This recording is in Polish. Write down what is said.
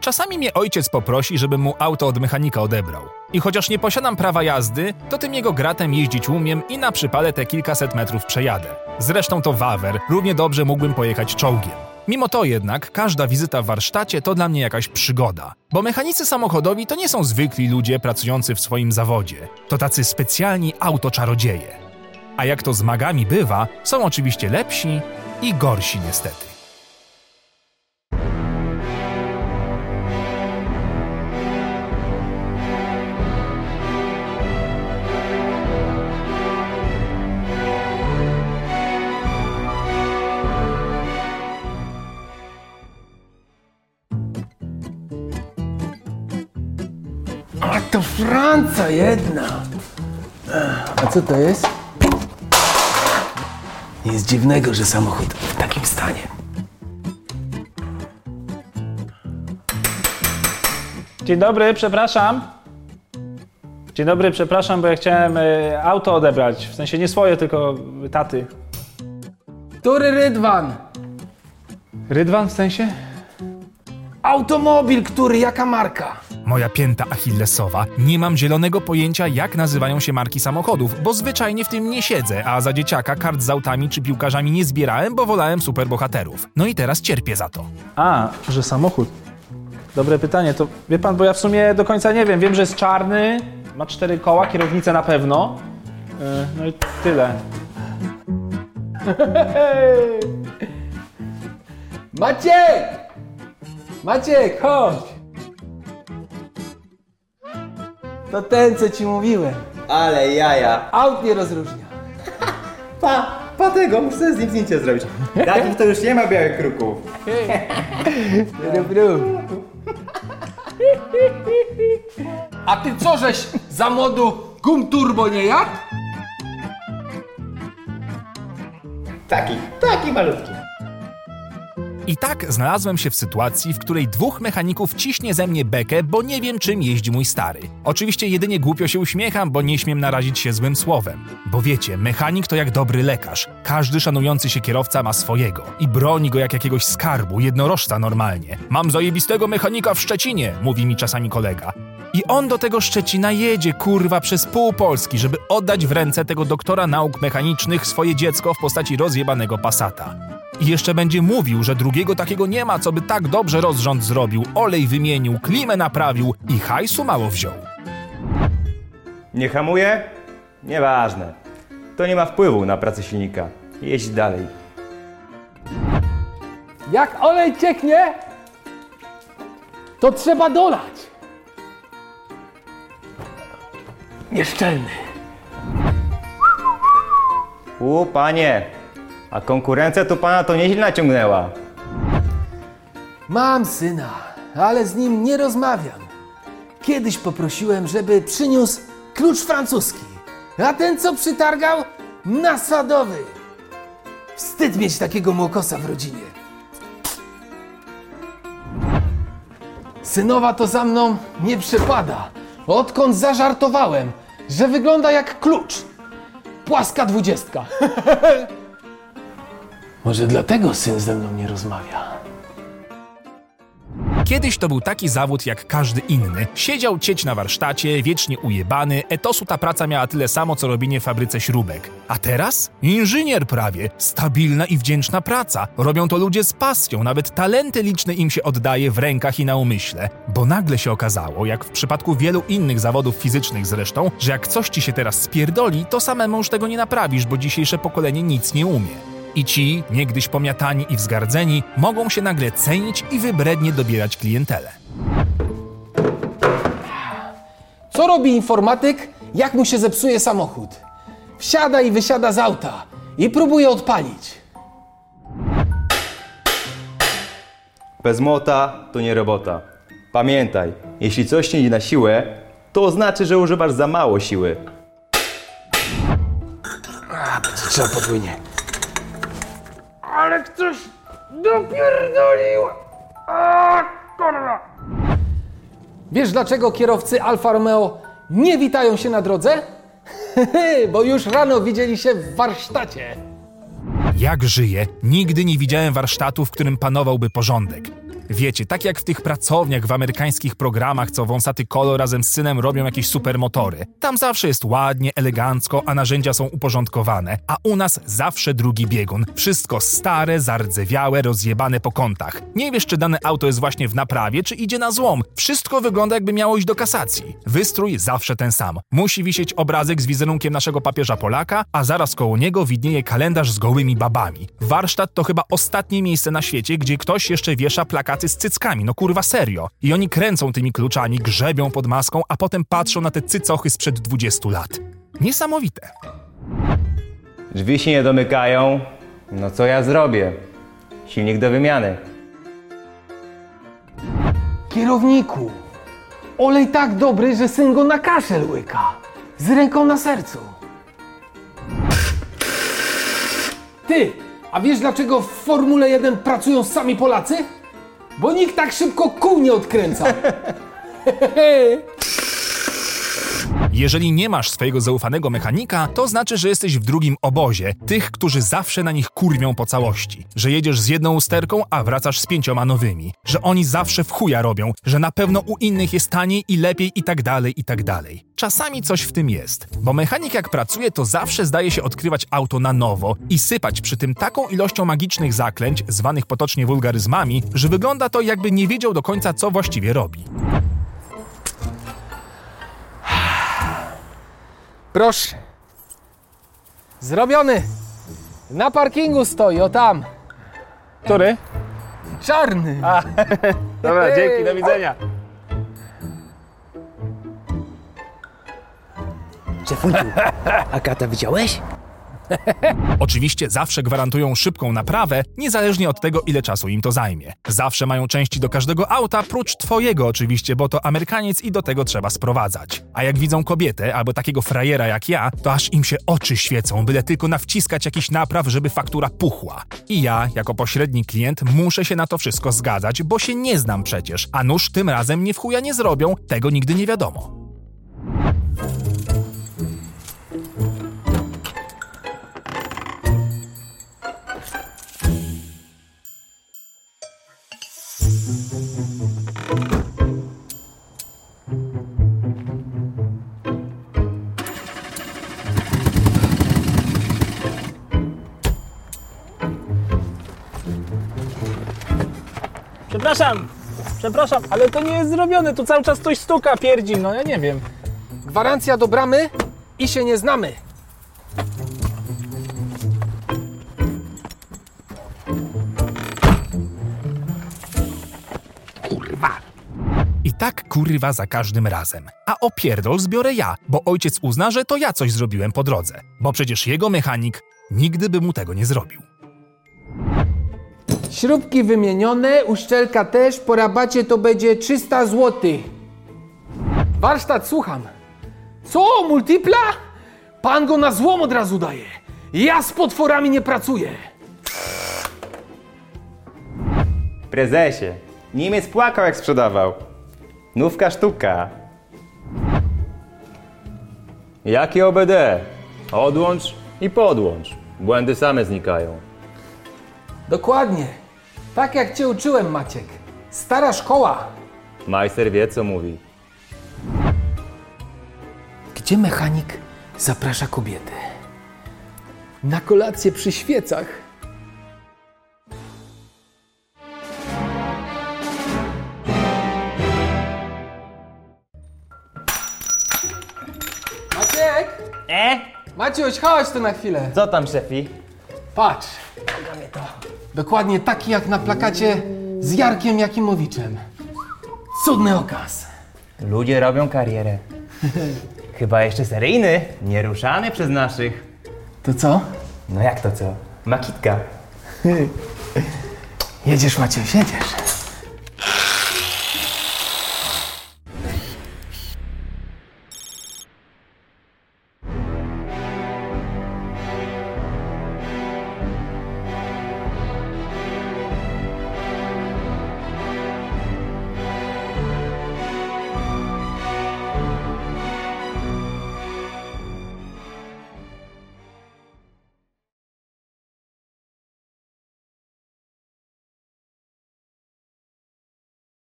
Czasami mnie ojciec poprosi, żebym mu auto od mechanika odebrał. I chociaż nie posiadam prawa jazdy, to tym jego gratem jeździć umiem i na przypale te kilkaset metrów przejadę. Zresztą to wawer, równie dobrze mógłbym pojechać czołgiem. Mimo to jednak każda wizyta w warsztacie to dla mnie jakaś przygoda, bo mechanicy samochodowi to nie są zwykli ludzie pracujący w swoim zawodzie, to tacy specjalni autoczarodzieje. A jak to z magami bywa, są oczywiście lepsi i gorsi niestety. A to Franca jedna. A co to jest? Nic dziwnego, że samochód w takim stanie. Dzień dobry, przepraszam. Dzień dobry, przepraszam, bo ja chciałem y, auto odebrać. W sensie nie swoje, tylko taty. Który Rydwan? Rydwan w sensie? Automobil, który, jaka marka? Moja pięta achillesowa, nie mam zielonego pojęcia jak nazywają się marki samochodów, bo zwyczajnie w tym nie siedzę, a za dzieciaka kart z autami czy piłkarzami nie zbierałem, bo wolałem superbohaterów. No i teraz cierpię za to. A, że samochód. Dobre pytanie, to wie pan, bo ja w sumie do końca nie wiem. Wiem, że jest czarny, ma cztery koła, kierownicę na pewno. Y, no i tyle. Maciek! Maciek, chodź! To ten, co ci mówiłem. Ale jaja. Aut nie rozróżnia. Pa, pa tego, muszę z nim zdjęcie zrobić. Takich to już nie ma białych kruków. Dobru. A ty co żeś za modu gum turbo nie jadł? Taki, taki malutki. I tak znalazłem się w sytuacji, w której dwóch mechaników ciśnie ze mnie bekę, bo nie wiem czym jeździ mój stary. Oczywiście jedynie głupio się uśmiecham, bo nie śmiem narazić się złym słowem. Bo wiecie, mechanik to jak dobry lekarz. Każdy szanujący się kierowca ma swojego i broni go jak jakiegoś skarbu, jednorożca normalnie. Mam zajebistego mechanika w Szczecinie, mówi mi czasami kolega. I on do tego Szczecina jedzie, kurwa, przez pół Polski, żeby oddać w ręce tego doktora nauk mechanicznych swoje dziecko w postaci rozjebanego Passata. I jeszcze będzie mówił, że drugiego takiego nie ma, co by tak dobrze rozrząd zrobił, olej wymienił, klimę naprawił i hajsu mało wziął. Nie hamuje? Nieważne. To nie ma wpływu na pracę silnika. Jeźdź dalej. Jak olej cieknie, to trzeba dolać. Nieszczelny. U, panie. A konkurencja tu pana to nieźle naciągnęła. Mam syna, ale z nim nie rozmawiam. Kiedyś poprosiłem, żeby przyniósł klucz francuski, a ten co przytargał? Nasadowy. Wstyd mieć takiego młokosa w rodzinie. Synowa to za mną nie przypada. Odkąd zażartowałem, że wygląda jak klucz. Płaska dwudziestka. Może dlatego syn ze mną nie rozmawia. Kiedyś to był taki zawód jak każdy inny. Siedział cieć na warsztacie, wiecznie ujebany, etosu ta praca miała tyle samo, co robienie w fabryce śrubek. A teraz? Inżynier prawie. Stabilna i wdzięczna praca. Robią to ludzie z pasją, nawet talenty liczne im się oddaje w rękach i na umyśle. Bo nagle się okazało, jak w przypadku wielu innych zawodów fizycznych zresztą, że jak coś ci się teraz spierdoli, to samemu już tego nie naprawisz, bo dzisiejsze pokolenie nic nie umie. I ci, niegdyś pomiatani i wzgardzeni, mogą się nagle cenić i wybrednie dobierać klientelę. Co robi informatyk, jak mu się zepsuje samochód? Wsiada i wysiada z auta i próbuje odpalić. Bez młota to nie robota. Pamiętaj, jeśli coś nie idzie na siłę, to oznacza, że używasz za mało siły. A, będzie trzeba podwójnie. Ale ktoś dopierdolił! A, kurwa! Wiesz dlaczego kierowcy Alfa Romeo nie witają się na drodze? Bo już rano widzieli się w warsztacie. Jak żyję, nigdy nie widziałem warsztatu, w którym panowałby porządek. Wiecie, tak jak w tych pracowniach w amerykańskich programach, co wąsaty kolo razem z synem robią jakieś supermotory. Tam zawsze jest ładnie, elegancko, a narzędzia są uporządkowane. A u nas zawsze drugi biegun. Wszystko stare, zardzewiałe, rozjebane po kątach. Nie wiesz, czy dane auto jest właśnie w naprawie, czy idzie na złom. Wszystko wygląda jakby miało iść do kasacji. Wystrój zawsze ten sam. Musi wisieć obrazek z wizerunkiem naszego papieża Polaka, a zaraz koło niego widnieje kalendarz z gołymi babami. Warsztat to chyba ostatnie miejsce na świecie, gdzie ktoś jeszcze wiesza plakaty z cyckami, no kurwa serio. I oni kręcą tymi kluczami, grzebią pod maską, a potem patrzą na te cycochy sprzed 20 lat. Niesamowite. Drzwi się nie domykają. No co ja zrobię? Silnik do wymiany. Kierowniku, olej tak dobry, że syn go na kaszel łyka. Z ręką na sercu. Ty, a wiesz dlaczego w Formule 1 pracują sami Polacy? Bo nikt tak szybko kół nie odkręca. Jeżeli nie masz swojego zaufanego mechanika, to znaczy, że jesteś w drugim obozie, tych, którzy zawsze na nich kurwią po całości. Że jedziesz z jedną usterką, a wracasz z pięcioma nowymi. Że oni zawsze w chuja robią, że na pewno u innych jest taniej i lepiej i tak dalej, i tak dalej. Czasami coś w tym jest, bo mechanik jak pracuje, to zawsze zdaje się odkrywać auto na nowo i sypać przy tym taką ilością magicznych zaklęć, zwanych potocznie wulgaryzmami, że wygląda to jakby nie wiedział do końca, co właściwie robi. Proszę. Zrobiony. Na parkingu stoi, o tam. Który? Czarny. Dobra, dzięki, do widzenia. Szefunciu, a kata widziałeś? Oczywiście zawsze gwarantują szybką naprawę, niezależnie od tego, ile czasu im to zajmie. Zawsze mają części do każdego auta, prócz twojego oczywiście, bo to Amerykaniec i do tego trzeba sprowadzać. A jak widzą kobietę albo takiego frajera jak ja, to aż im się oczy świecą, byle tylko nawciskać jakiś napraw, żeby faktura puchła. I ja, jako pośredni klient, muszę się na to wszystko zgadzać, bo się nie znam przecież, a nuż tym razem nie w chuja nie zrobią, tego nigdy nie wiadomo. Przepraszam, przepraszam, ale to nie jest zrobione, tu cały czas coś stuka, pierdzi, no ja nie wiem. Gwarancja do bramy i się nie znamy. I tak kurwa za każdym razem. A opierdol zbiorę ja, bo ojciec uzna, że to ja coś zrobiłem po drodze. Bo przecież jego mechanik nigdy by mu tego nie zrobił. Śrubki wymienione, uszczelka też, po rabacie to będzie 300 zł. Warsztat, słucham. Co, multipla? Pan go na złom od razu daje. Ja z potworami nie pracuję. Prezesie, Niemiec płakał jak sprzedawał. Nówka sztuka. Jakie OBD? Odłącz i podłącz. Błędy same znikają. Dokładnie. Tak jak cię uczyłem, Maciek. Stara szkoła. Majster wie co mówi. Gdzie mechanik zaprasza kobietę? Na kolację przy świecach. Maciek! E? Maciuś, chodź tu na chwilę. Co tam, szefi? Patrz. Dokładnie taki jak na plakacie z Jarkiem Jakimowiczem. Cudny okaz. Ludzie robią karierę. Chyba jeszcze seryjny, nieruszany przez naszych. To co? No jak to co? Makitka. Jedziesz, Maciuś, jedziesz.